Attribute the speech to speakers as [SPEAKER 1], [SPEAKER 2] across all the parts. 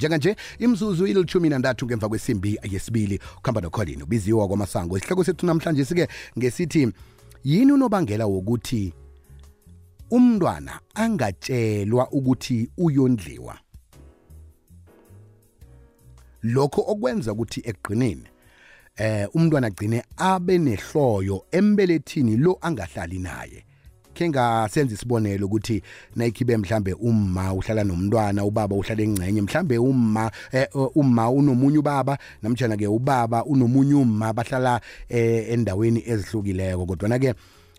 [SPEAKER 1] njenganje imzuzu ilithumi nantathu ngemva kwesimbi yesibili. Ukuhamba nokholini ubiziwa kwamasango. Isihloko sethu namhlanje sike ngesithi yini unobangela wokuthi umntwana angatshelwa ukuthi uyondliwa? Lokho okwenza ukuthi ekugqineni eh umntwana agcine abe nehloyo embelethini lo angahlali naye. Ke ngasenza isibonelo ukuthi nayikhibe mhlambe umma uhlala nomntwana ubaba uhlala engcenye mhlambe umma eh, umma unomunye ubaba namtjana ke ubaba unomunye umma bahlala eh, endaweni ezihlukileko. Kodwa na ke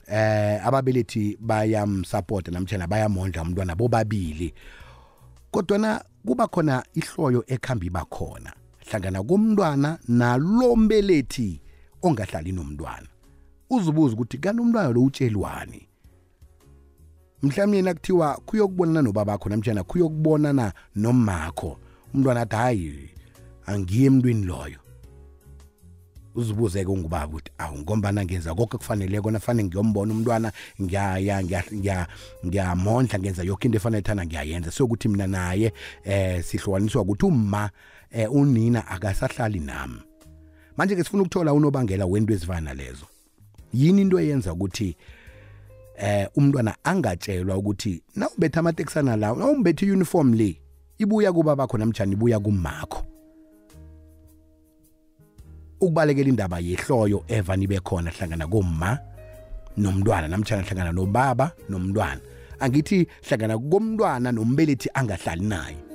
[SPEAKER 1] eh ababelethi bayamsupport namtjana bayamondla umntwana bobabili. Kodwa na kuba khona ihloyo ekhamba ibakhona hlangana komntwana nalombelethi ongahlali nomntwana. Uzubuza ukuthi kanti umntwana lo utshelwani mhlawumbe nakuthiwa kuyokubonana nobabakho namtshana kuyokubonana nomakho. Umntwana athi hayi angiye emntwini loyo. Uzibuze-ke ungubaba ukuthi awu ngombana ngenza konke kufaneleko nafanele ngiyombona umntwana ngiyaya ngiyamondla ngenza yonke into efanele thana ngiyayenza. Sokuthi mina naye eh sihlukaniswa ukuthi uma eh unina akasahlali nami. Manje ke sifuna ukuthola unobangela wento ezifana nalezo. Yini into eyenza ukuthi eh umntwana angatshelwa ukuthi nawubetha amateksana lawo nawumbethe uniform le ibuya kuba bakho namjani ibuya kumakho. Ukubalekela indaba yehloyo evani bekhona hlangana komma nomntwana namtshana hlangana nobaba nomntwana. Angithi hlangana komntwana nombelethi angahlali naye.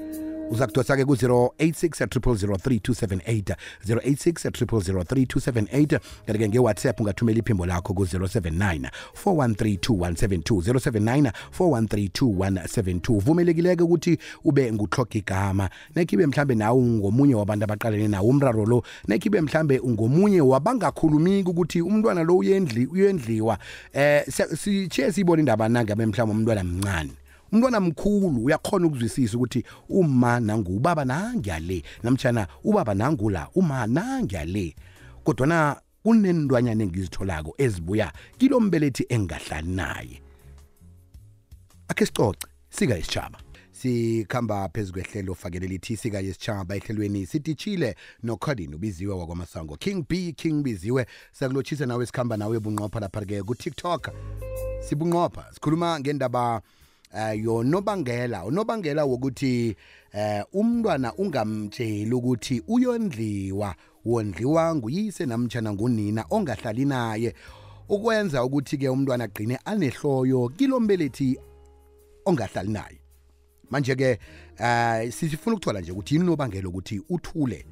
[SPEAKER 1] Uza kudosa-ke ku-086 3278 086 3278 kanti-ke ngewhatsapp ungathumela iphimbo lakho ku-079 4132172 079 4132172 vumelekileke ukuthi ube nguhloga igama nekhibe mhlambe nawe ungomunye wabantu abaqalene nawo umraro lo nekhibe mhlambe ungomunye wabangakhulumiki ukuthi umntwana lo uyendli uyendliwa. Eh sithiye siyibona indaba nangabe mhlawumbe umntwana mncane. Umntwana mkhulu uyakhona ukuzwisisa ukuthi uma nangu ubaba nangiyale namtshana ubaba nangula uma nangiyale kodwana kunendwanyana engizitholako ezibuya kilo mbelethi engahlali naye. Akhe sicoce sika yesitshaba sikhamba phezu kwehlelo fakelela ithi sika yesitshaba ehlelweni sititshile nocodin ubiziwe wakwamasango. King b king biziwe siyakulotshisa nawe sikhamba nawe bunqopha lapha-ke kutiktok. Sibunqopha sikhuluma ngendaba uh, yonobangela unobangela wokuthi uh, umntwana ungamtsheli ukuthi uyondliwa. Wondliwa nguyise namtshana ngunina ongahlali naye. Ukwenza ukuthi-ke umntwana agqine anehloyo kilombelethi ongahlali naye. Manje-ke uh, sifuna ukuthola nje ukuthi yini unobangela ukuthi uthule?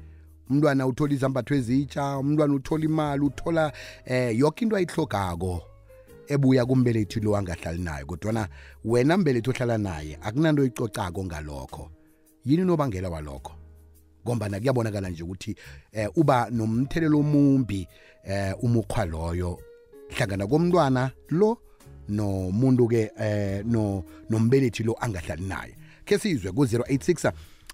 [SPEAKER 1] Umntwana uthola izambatho ezitsha umntwana uthola imali uthola eh yonke into ayihlogako ebuya kumbelethi lo angahlali naye kodwana wena mbelethi ohlala naye akunanto oyicocako ngalokho. Yini unobangela walokho? Ngombana kuyabonakala nje ukuthi eh, uba nomthelelo omumbi eh, umukhwa loyo. Hlangana komntwana lo nomuntu-ke eh, no, nombelethi lo angahlali naye. Ke sizwe ku-086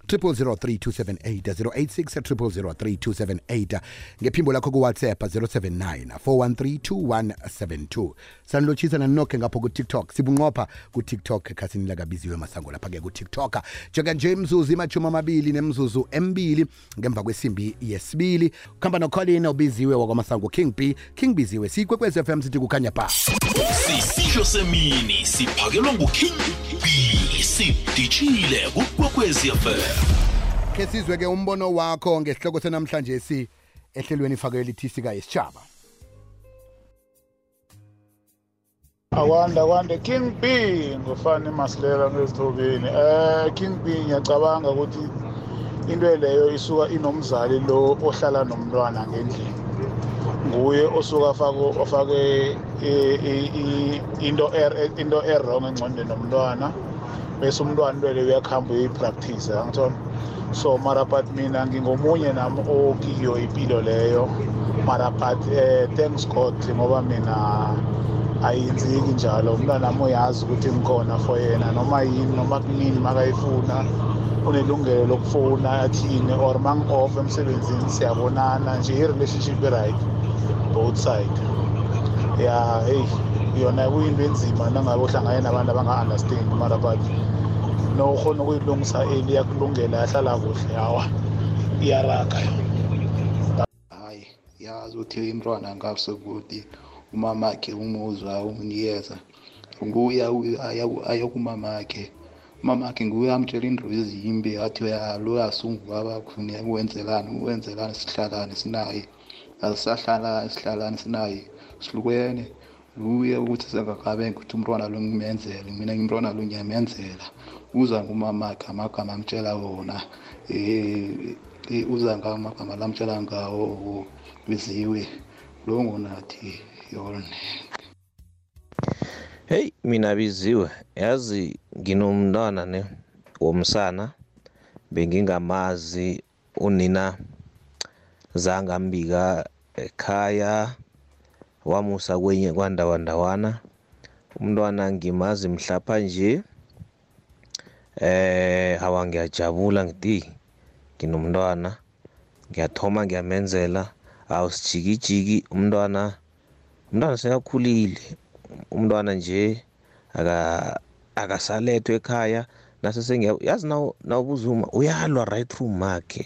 [SPEAKER 1] 086 ngephimbo lakho kuwhatsapp 079 4132172 sanilotshisa naninoke ngapho kutiktok. Sibunqopha kutiktok khasini lakabiziwe masango lapha-ke kutiktok njenganje imzuzu imachumi amabili nemzuzu embili ngemva kwesimbi yesibili. Kuhamba nocolin ubiziwe wakwamasango king b king biziwe. Siyikwekwez fm sithi kukhanya ba
[SPEAKER 2] sisisho semini siphakelwa nguking b sidishile kukwekwezi fm
[SPEAKER 1] ke sizwe-ke umbono wakho ngesihloko senamhlanje si ehlelweni ifakelo ithisi yesitshaba
[SPEAKER 3] akwande akwande king b ngofani masilela ngezithobeni? Eh king b ngiyacabanga ukuthi into leyo isuka inomzali lo ohlala nomntwana ngendlini. Nguye osuka afake ofake into into errong engcondweni nomntwana bese umntwana into leyo uyakuhamba uyipractice angithona so mara but mina ngingomunye nami okiyo impilo leyo. Mara but eh, thanks god ngoba mina ayenzeki njalo. Umntwana wami uyazi ukuthi ngikhona for yena. Noma yini noma kunini makayifuna unelungelo lokufona athini or mangi-off emsebenzini siyabonana nje. I-relationship i-right both side. Ya hey. Yona kuyinto enzima nangabe uhlangane nabantu abanga-understand mara but nokhona ukuyilungisa eli yakulungela yahlala kuhle hawa iyaraga. Yona
[SPEAKER 4] hayi yazi ukuthi imntwana ngabusekude umamakhe umuzwa umnikeza. Nguye aya kumamakhe umamakhe nguye amtshela into ezimbi athi lo asungubaba khuni wenzelani wenzelani sihlalane sinaye. Asisahlala sihlalane sinaye sihlukene. Nguye ukuthi sengakabe ukuthi umntwana lo ngimenzele mina umntwana lo ngiyamenzela. Uza ngumamakhe amagama amtshela wona. Um uza ngawo amagama lamtshela ngawo biziwe lo ngonathi yona.
[SPEAKER 5] Hey mina biziwe yazi nginomntwana ne womsana. Bengingamazi unina zangambika ekhaya. Wamusa kwenye kwandawandawana umntwana ngimazi mhlapha nje. Eh hawa ngiyajabula ngithi nginomntwana ngiyathoma ngiyamenzela awusijikijiki umntwana umntwana sekakhulile umntwana nje aka akasalethwe ekhaya nase sengiya yazi naw nawubuzuma uyalwa right through makhe.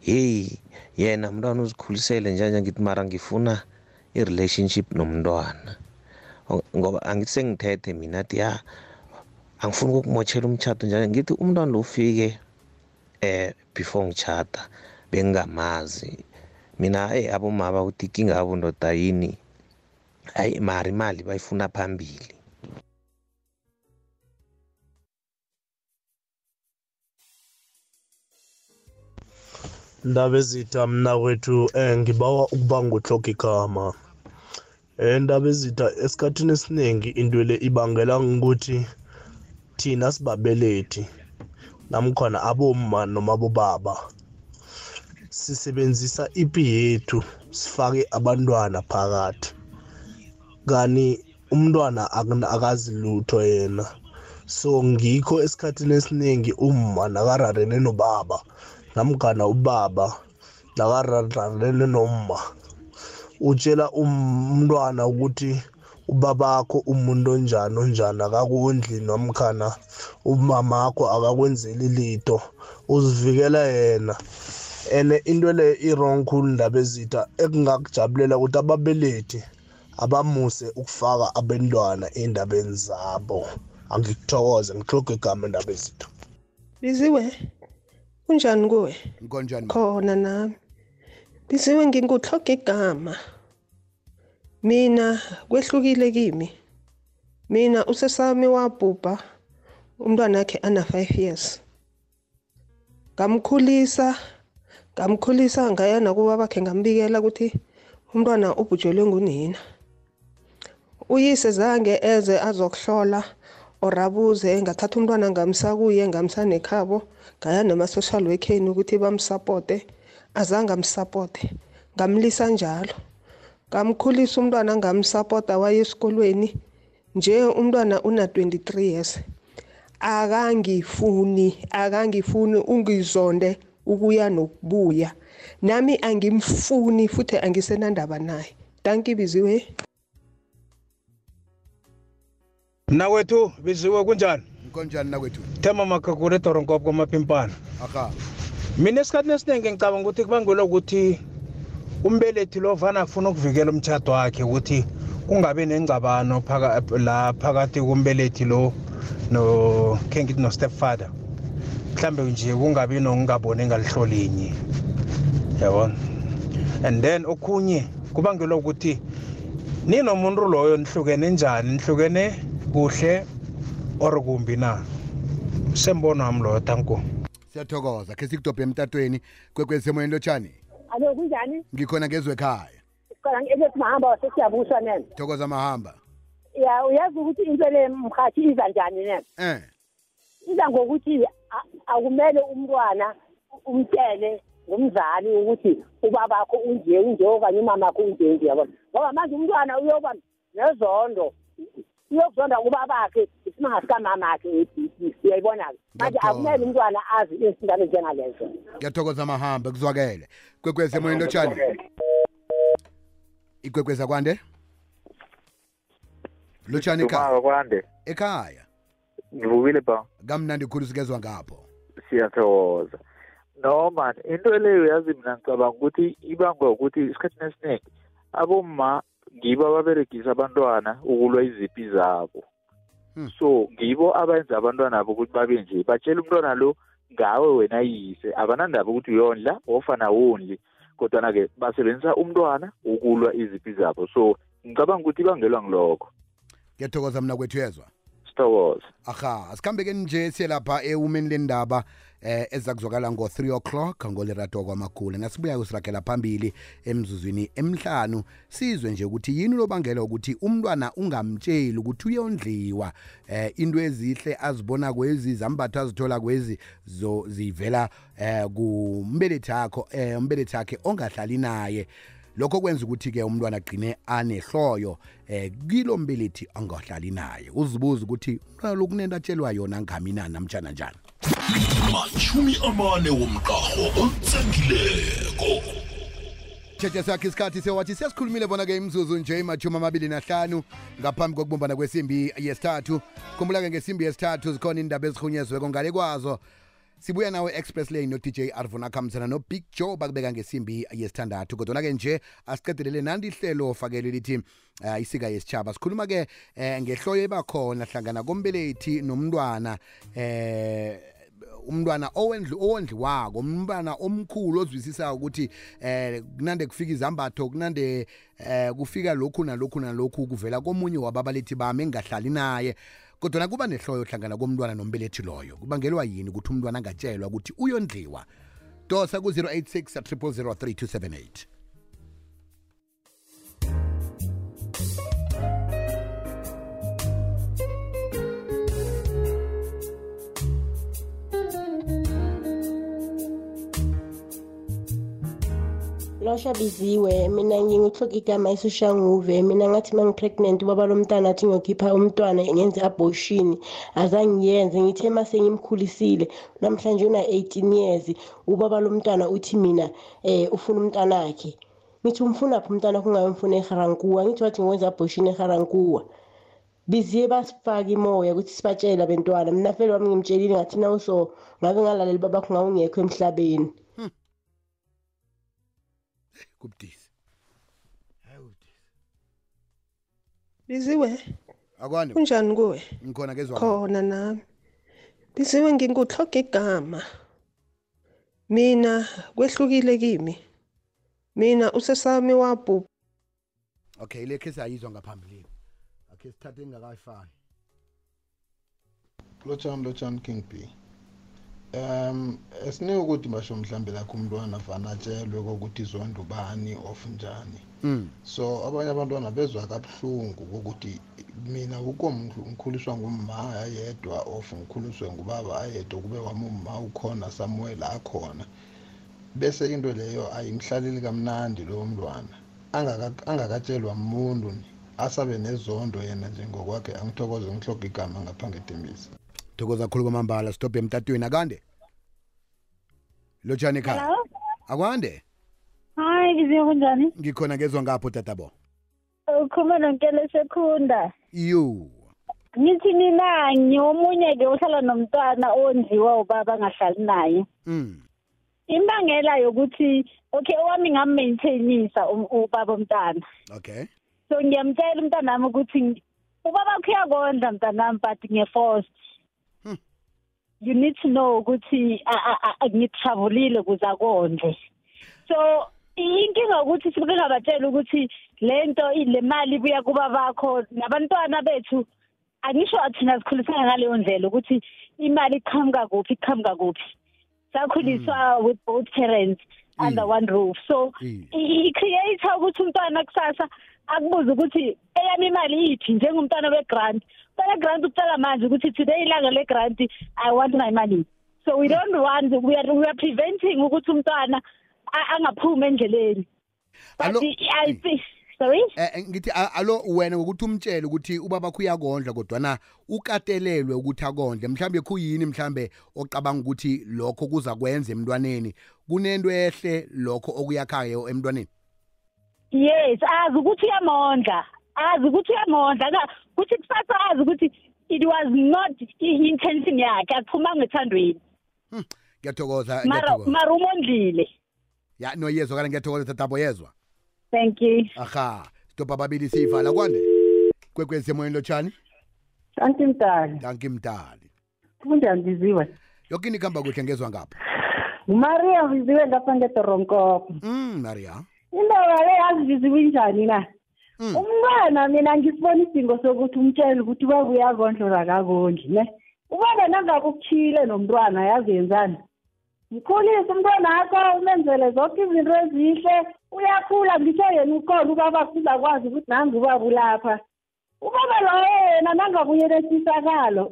[SPEAKER 5] Hey yena umntwana uzikhulisele njanje ngithi mara ngifuna i-relationship nomntwana. Ngoba angithi sengithethe mina athi ya angifuni ukukumotshela umtshato njani? Ngithi umntwana lo ufike eh before ngitshata bengingamazi. Mina eh abomama ukuthi ikinga yabo ndoda yini? Hayi mara imali bayifuna phambili.
[SPEAKER 6] Ndaba ezitha mna kwethu um ngibawa ukuba nguhloga igama um ndaba ezitha esikhathini esiningi into le ibangela ngokuthi thina sibabelethi namkhona aboma noma abobaba. Sisebenzisa ipi yethu sifake abantwana phakathi. Kani umntwana akazi lutho yena. So ngikho esikhathini esiningi umma nakararene nobaba namkhana ubaba nakararene nomma. Utshela umntwana ukuthi ubabakho umuntu onjani onjani akakondli nomkhana umamakho akakwenzeli lito uzivikela yena. And into le i-wrong khulu ndaba ezitha ekungakujabulela ukuthi ababelethi abamuse ukufaka abentwana ey'ndabeni zabo. Angikuthokoze ngihloga igama endaba ezitha.
[SPEAKER 7] Biziwe kunjani kuwe?
[SPEAKER 1] Nkonjani. Ma?
[SPEAKER 7] khona nami. Biziwe nginguthoga igama. Mina kwehlukile kimi. Mina usesami wabhubha umntwana wakhe ana 5 years. Ngamkhulisa ngamkhulisa ngaya nakuba bakhe ngambikela ukuthi umntwana ubhujelwe ngunina. Uyise zange eze azokuhlola orabuze ngathatha umntwana ngamsa kuye ngamsa nekhabo ngaya nama-social workeni ukuthi bamsapote. Azange amsapote ngamlisa njalo. Ngamkhulisa umntwana ngamsapota waye esikolweni nje umntwana una-23 years. Akangifuni akangifuni ungizonde ukuya nokubuya. Nami angimfuni futhi angisenandaba naye. Danki biziwe.
[SPEAKER 8] Mnakwethu biziwe kunjani?
[SPEAKER 1] Nkonjani nakwethu?
[SPEAKER 8] Thema makakure doronkop kwamapimpana.
[SPEAKER 1] Aha.
[SPEAKER 8] Mina esikhathini esiningi ngicabanga ukuthi kubangelwa ukuthi umbelethi lo vana afuna ukuvikela umtshato wakhe ukuthi kungabi nengcabano la phakathi kombelethi lo no khe ngithi no-stepfather mhlambe nje kungabi nokungaboni engalihlolinye yabona and then okhunye kubangelwa ukuthi ninomuntu loyo nihlukene njani nihlukene kuhle or kumbi na? Sembono wami loyo tanko
[SPEAKER 1] siyathokoza khe sikudobhe emtatweni kwekwezimoyeni lotshani
[SPEAKER 9] alo kunjani?
[SPEAKER 1] Ngikhona ngezwe ekhaya.
[SPEAKER 9] Qala ebethi mahamba wasesiyabusa nene
[SPEAKER 1] thokoza mahamba.
[SPEAKER 9] Ya uyazi ukuthi into le mhathi iza njani nene
[SPEAKER 1] eh.
[SPEAKER 9] Iza ngokuthi a- akumele umntwana umtshele ngumzali ukuthi ubabakho unje unje okanye umamakho unje nje yabona ngoba manje umntwana uyoba nezondo. Uyokuzonda ubabakhe isimanga sikamamakhe uyayibona-ke manje
[SPEAKER 1] Ngiyakuthola.
[SPEAKER 9] akumele umntwana azi izindaba ezinjengalezo
[SPEAKER 1] ngiyathokoza mahamba kuzwakele. Kwekwezimoyeni lotshani. Ikwekweza kwande lotshani ekhaya?
[SPEAKER 10] Kwande.
[SPEAKER 1] Ekhaya?
[SPEAKER 10] Ngivukile ba
[SPEAKER 1] kamnandi khulu sikezwa ngapho.
[SPEAKER 10] Siyathokoza. No man into leyo yazi mina ngicabanga ukuthi ibangwa ukuthi isikhathini esiningi aboma ngibo ababeregisa abantwana ukulwa iziphi zabo.
[SPEAKER 1] Hmm.
[SPEAKER 10] so ngibo abenza abantwana abo ukuthi babe nje batshela umntwana lo ngawe wena yise abanandaba ukuthi uyondla ofana wondli kodwana-ke basebenzisa umntwana ukulwa iziphi zabo. So ngicabanga ukuthi ibangelwa ngilokho.
[SPEAKER 1] Ngiyathokoza mna kwethu yezwa.
[SPEAKER 10] Sithokoza
[SPEAKER 1] aha asikhambekeni nje siye lapha ewumeni lendaba eh ezakuzwakala ngo-3 o'clock ngolerato kwamakhulu. Nasibuya usiragela phambili emzuzwini emhlanu. Sizwe nje ukuthi yini unobangela ukuthi umntwana ungamtsheli ukuthi uyondliwa? Eh into ezihle azibona kwezi zambatho azithola kwezi zivela eh kumbelethi akho eh umbelethi akhe ongahlali naye. Lokho kwenza ukuthi-ke umntwana agcine anehloyo eh kilo mbelethi angahlali naye. Uzibuza ukuthi umntwana lo kunento atshelwa yona ngaminani namtshana njani?
[SPEAKER 2] Machumi amane womqarho otsengileko
[SPEAKER 1] tshetshe sakhe isikhathi sewathi siyasikhulumile bona-ke imzuzu nje imachumi amabili nahlanu ngaphambi kokubumbana kwesimbi yesithathu. Khumbula-ke ngesimbi yesithathu zikhona indaba ezirhunyeziweko ngale kwazo. Sibuya nawe express lane no-dj arvona khambisana no-big joe bakubeka ngesimbi yesithandathu kodwana-ke nje asiqedelele nandi ihlelo fakele lithi uh, isika yesitshaba sikhuluma-ke uh, ngehloyo ebakhona hlangana kombelethi nomntwana eh umntwana owondliwako umntwana omkhulu ozwisisako ukuthi eh kunande kufika izambatho kunande eh kufika lokhu nalokhu nalokhu kuvela komunye wababalethi bami engahlali naye. Kodwa kuba nehloyo hlangana komntwana nombelethi loyo. Kubangelwa yini ukuthi umntwana angatshelwa ukuthi uyondliwa? Dosa ku-086 3278
[SPEAKER 11] losha biziwe mina ngingihloka igama esishanguve mina ngathi uma ngi-pregnant ubaba lomntwana athi ngiyokhipha umntwana ngenze abortion azange ngiyenze. Ngithe ma sengimkhulisile namhlanje una-eighteen years ubaba lomntwana uthi mina um ufuna umntanakhe ngithi umfunaphi umntwana kungabe umfuna eharankuwa ngithi wathi ngikwenza abortion eharankuwa biziye basifake imoya ukuthi sibatshele abentwana. Mina fele wami ngimtshelile ngathi nawuso ngabe ngalaleli babakho ngabe ungekho emhlabeni.
[SPEAKER 1] Kubudisi. Hayi ubudisi
[SPEAKER 7] biziwe?
[SPEAKER 1] Akwani?
[SPEAKER 7] Kunjani kuwe?
[SPEAKER 1] Ngikhona kezwa
[SPEAKER 7] khona nami. Biziwe ngingutloga igama. Mina kwehlukile kimi. Mina usesami wabhubha.
[SPEAKER 1] Okay le khe sayizwa ngaphambilini. Akhe sithathe engakayifaki
[SPEAKER 4] lotshani lotshani king b? Um esinike ukuthi basho mhlambe lakho umntwana vana atshelwe kokuthi izondo bani of njani.
[SPEAKER 1] Mm.
[SPEAKER 4] so abanye abantwana bezwa kabuhlungu kokuthi mina ukho ngikhuliswa ngumma ayedwa of ngikhuliswe ngubaba ayedwa kube wami umma ukhona somewhere akhona. Bese into leyo ayimhlaleli kamnandi lowo mntwana. Angaka- angakatshelwa muntu ni asabe nezondo yena njengokwakhe angithokoze ngihloga igama ngapha ngedembisi
[SPEAKER 1] thokoza khulu kwamambala stop emtatweni akande lotshani ekhaya akwande
[SPEAKER 12] Hayi biziwe kunjani?
[SPEAKER 1] ngikhona kezwa ngapho tatabo
[SPEAKER 12] Ukhuluma nonkele sekhunda.
[SPEAKER 1] yo
[SPEAKER 12] Ngithi mina ngiyomunye ke uhlala nomntwana ondliwa ubaba angahlali naye.
[SPEAKER 1] mm.
[SPEAKER 12] Imbangela yokuthi okay owami ngam-maintainisa um- ubaba umntana.
[SPEAKER 1] okay
[SPEAKER 12] So ngiyamtshela umntanami ukuthi ubaba wakho uyakondla mntanami but nge-forced. You need to know ukuthi a- a- a- ngitravulile ukuze akondle. So inkinga ukuthi sibuke ngabatshela ukuthi lento le mali ibuya kuba bakho nabantwana bethu angisho thina sikhulisana ngaleyo ndlela ukuthi imali iqhamuka kuphi iqhamuka kuphi sakhuliswa with both parents under one roof so i-creator ukuthi umntwana kusasa akubuze ukuthi eyami imali iyiphi njengomntwana we-grant. Umntwana we-grant ukucala manje ukuthi today ilanga le-grant i want my money. So we don't want we are, we are preventing ukuthi umntwana angaphumi endleleni.
[SPEAKER 1] Alo-
[SPEAKER 12] i think sorry?
[SPEAKER 1] Eh eh, ngithi alo wena ngokuthi umtshele ukuthi ubaba kho uyakondla kodwana ukatelelwe ukuthi akondle. Mhlambe khuyini mhlambe ocabanga ukuthi lokho kuza kwenza emntwaneni? Kunento ehle lokho okuyakhayo emntwaneni?
[SPEAKER 12] Yes azi ukuthi uyamondla azi ukuthi uyamondla. Ka- kuthi kusasa azi ukuthi it was not i-intention yakhe aphumanga ethandweni
[SPEAKER 1] ngiyathokoza
[SPEAKER 12] mara
[SPEAKER 1] ngiyathokoza.
[SPEAKER 12] mara umondlile.
[SPEAKER 1] Ya noyezwa kana ngiyathokoza tatabo yezwa.
[SPEAKER 12] Thank you.
[SPEAKER 1] Aha stop ababili siyivala kwande? Kwekwezi emoyeni lotshani?
[SPEAKER 13] Kanti mdali
[SPEAKER 1] danki mdali
[SPEAKER 13] kunjani biziwe
[SPEAKER 1] yoke ini kuhamba kuhle ngezwa ngapha?
[SPEAKER 13] Ngumaria biziwe ngapha ngedoronkoko
[SPEAKER 1] mm maria.
[SPEAKER 13] Indaba le yazi biziwe injani na? Umntwana mina ngisibona isidingo sokuthi umtshele ukuthi uba uyakondlo rakakondli ne? Ubaba nangabe ukuthile nomntwana yazi yenzani? Mkhulise umntwana akho umenzele zonke izinto ezihle uyakhula ngitsho yena ukhona ubaba uzakwazi ukuthi nangu ubaba ulapha. Ubaba loyo yena nangabuyelesisakalo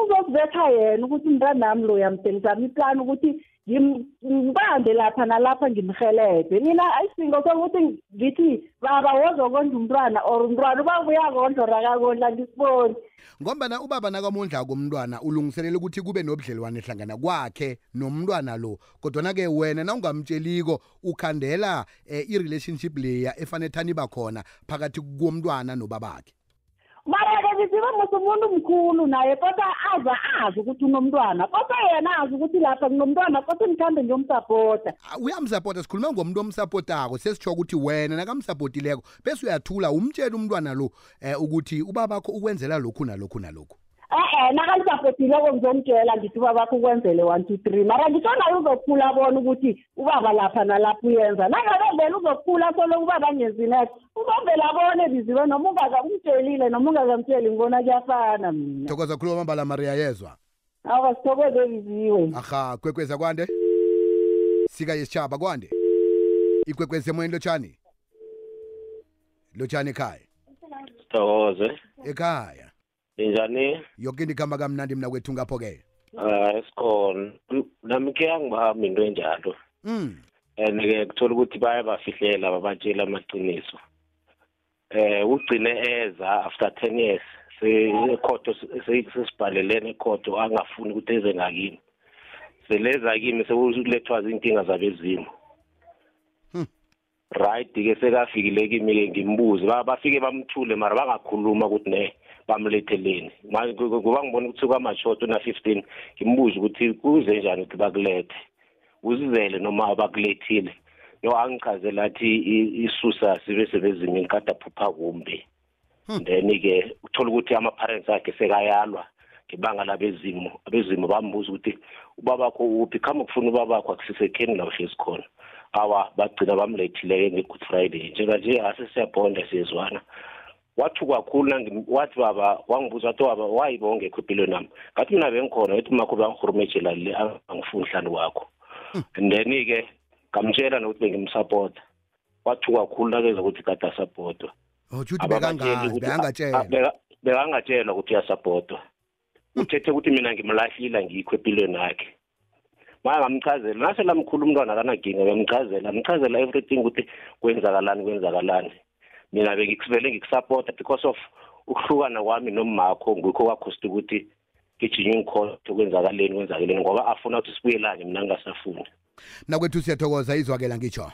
[SPEAKER 13] uzozibetha yena ukuthi umntanami lo yamdelisami iplani ukuthi ngibambe lapha nalapha ngimhelebhe mina isingo sokuthi ngithi baba wozokondla umntwana or umntwana uba uyakondla rakakondla ngisiboni
[SPEAKER 1] ngombana ubaba nakamondla komntwana ulungiselela ukuthi kube nobudlelwane hlangana kwakhe nomntwana lo. Kodwana-ke wena nawungamtsheliko ukhandela eh, i-relationship leya efanele thani iba khona phakathi komntwana nobabakhe.
[SPEAKER 13] Bisibe musi umuntu mkhulu naye kodwa aza azi ukuthi unomntwana kodwa yena azi ukuthi lapha kunomntwana kodwa mkhambe ngiyomsapota.
[SPEAKER 1] Ah, uyamsapota sikhuluma ngomuntu omsapotako sesitsho ukuthi wena nakamsapotileko bese uyathula umtshela umntwana lo eh, ukuthi ubabakho ukwenzela lokhu nalokhu nalokhu.
[SPEAKER 13] E-e nakalisapotileko ngizomtshela ngithi ubabakho ukwenzele one two three. Mara ngitsho naye uzokhula abona ukuthi ubaba lapha nalapha uyenza. Nangabe vele uzokhula solo ubaba angenzineko uzovele abone biziwe noma ungakamtshelile noma ungakamtsheli ngibona kuyafana mina.
[SPEAKER 1] Thokoza khuluma mambala maria yezwa.
[SPEAKER 13] Awa sithokoze biziwe
[SPEAKER 1] aha kwekweza kwande? Sika yesitshaba kwande? Ikwekwezi emoyeni lotshani lotshani ekhaya?
[SPEAKER 14] Sithokoze
[SPEAKER 1] ekhaya.
[SPEAKER 14] Linjani?
[SPEAKER 1] Yoke into ikhamba kamnandi mna kwethu ngapho-ke?
[SPEAKER 14] Um esikhona. Nami ke angibahambi into enjalo.
[SPEAKER 1] Mm.
[SPEAKER 14] and-ke kuthola ukuthi baye bafihlela babatshela amaqiniso. Eh ugcine eza after ten years sekhoto sesibhalelene ekhoto angafuni ukuthi eze ngakini seleza kimi sekulethwa zinkinga zabezimu right ke sekafikile kimi-ke ngimbuze. Ba- bafike bamthule mara bangakhuluma ukuthi ne bamletheleni. Ma- ku- ku- ngoba ngibona ukuthi kwamashoto una-fifteen ngimbuze ukuthi kuze njani ukuthi bakulethe? Uzizele noma bakulethile yo angichazela athi i- isusa sibe sebezimini kade aphupha kumbi. Then-ke uthola ukuthi ama-parents akhe sekayalwa ngebanga labezimu abezimu bambuza ukuthi ubabakho uphi? Khama ukufuna ubabakho akusisekheni la uhlezi khona. Awa bagcina bamlethile-ke nge-good friday. Njenganje ase siyabhonda siyezwana. Wathi kakhulu nangi- wathi baba wangibuza wathi baba wayibo ongekho empilweni nami. Ngathi mina bengikhona ethi makho bangihurumejela le angifuni hlani kwakho and then-ke ngamtshela nokuthi bengimsapota wathi kakhulu nakeza ukuthi kade asapotwa
[SPEAKER 1] otsho ukuthi
[SPEAKER 14] Ababatsheli
[SPEAKER 1] bekangazi
[SPEAKER 14] ukuthi-
[SPEAKER 1] bekangatshelwa
[SPEAKER 14] a- beka- bekangatshelwa ukuthi uyasapotwa uthethe ukuthi mina ngimlahlile ngikho empilweni yakhe. Maya ngamchazela nase lamkhulu umntwana akanaginga uyamchazela amchazela everything ukuthi kwenzakalani kwenzakalani. Mina bengivele ngikusapota because of ukuhlukana kwami nomakho ngikho kwakhosta ukuthi ngijinye ngikhothe kwenzakaleni kwenzakaleni ngoba afuna ukuthi sibuyelane mina ngingasafuni.
[SPEAKER 1] Nakwethu siyathokoza izwakela ngitsho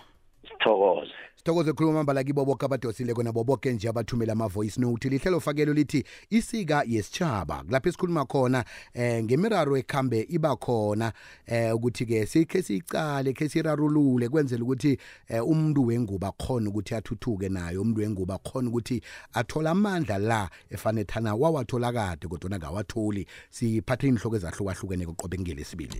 [SPEAKER 14] sithokoze.
[SPEAKER 1] Sithokoze khuluma mbala kibo boke abadosile nabo boke nje abathumela ama-voice note. Lihlelo fakelo lithi isika yesitshaba kulapho esikhuluma khona eh ngemiraro ekhambe iba khona eh ukuthi-ke sikhe siyicale khe sirarulule kwenzela ukuthi eh, umuntu wenguba akhona ukuthi athuthuke naye umuntu wenguba akhona ukuthi athole amandla la efanethana wawathola kade kodwa ngawatholi siphathe inhloko ezahlukahlukene qobe ngelesibili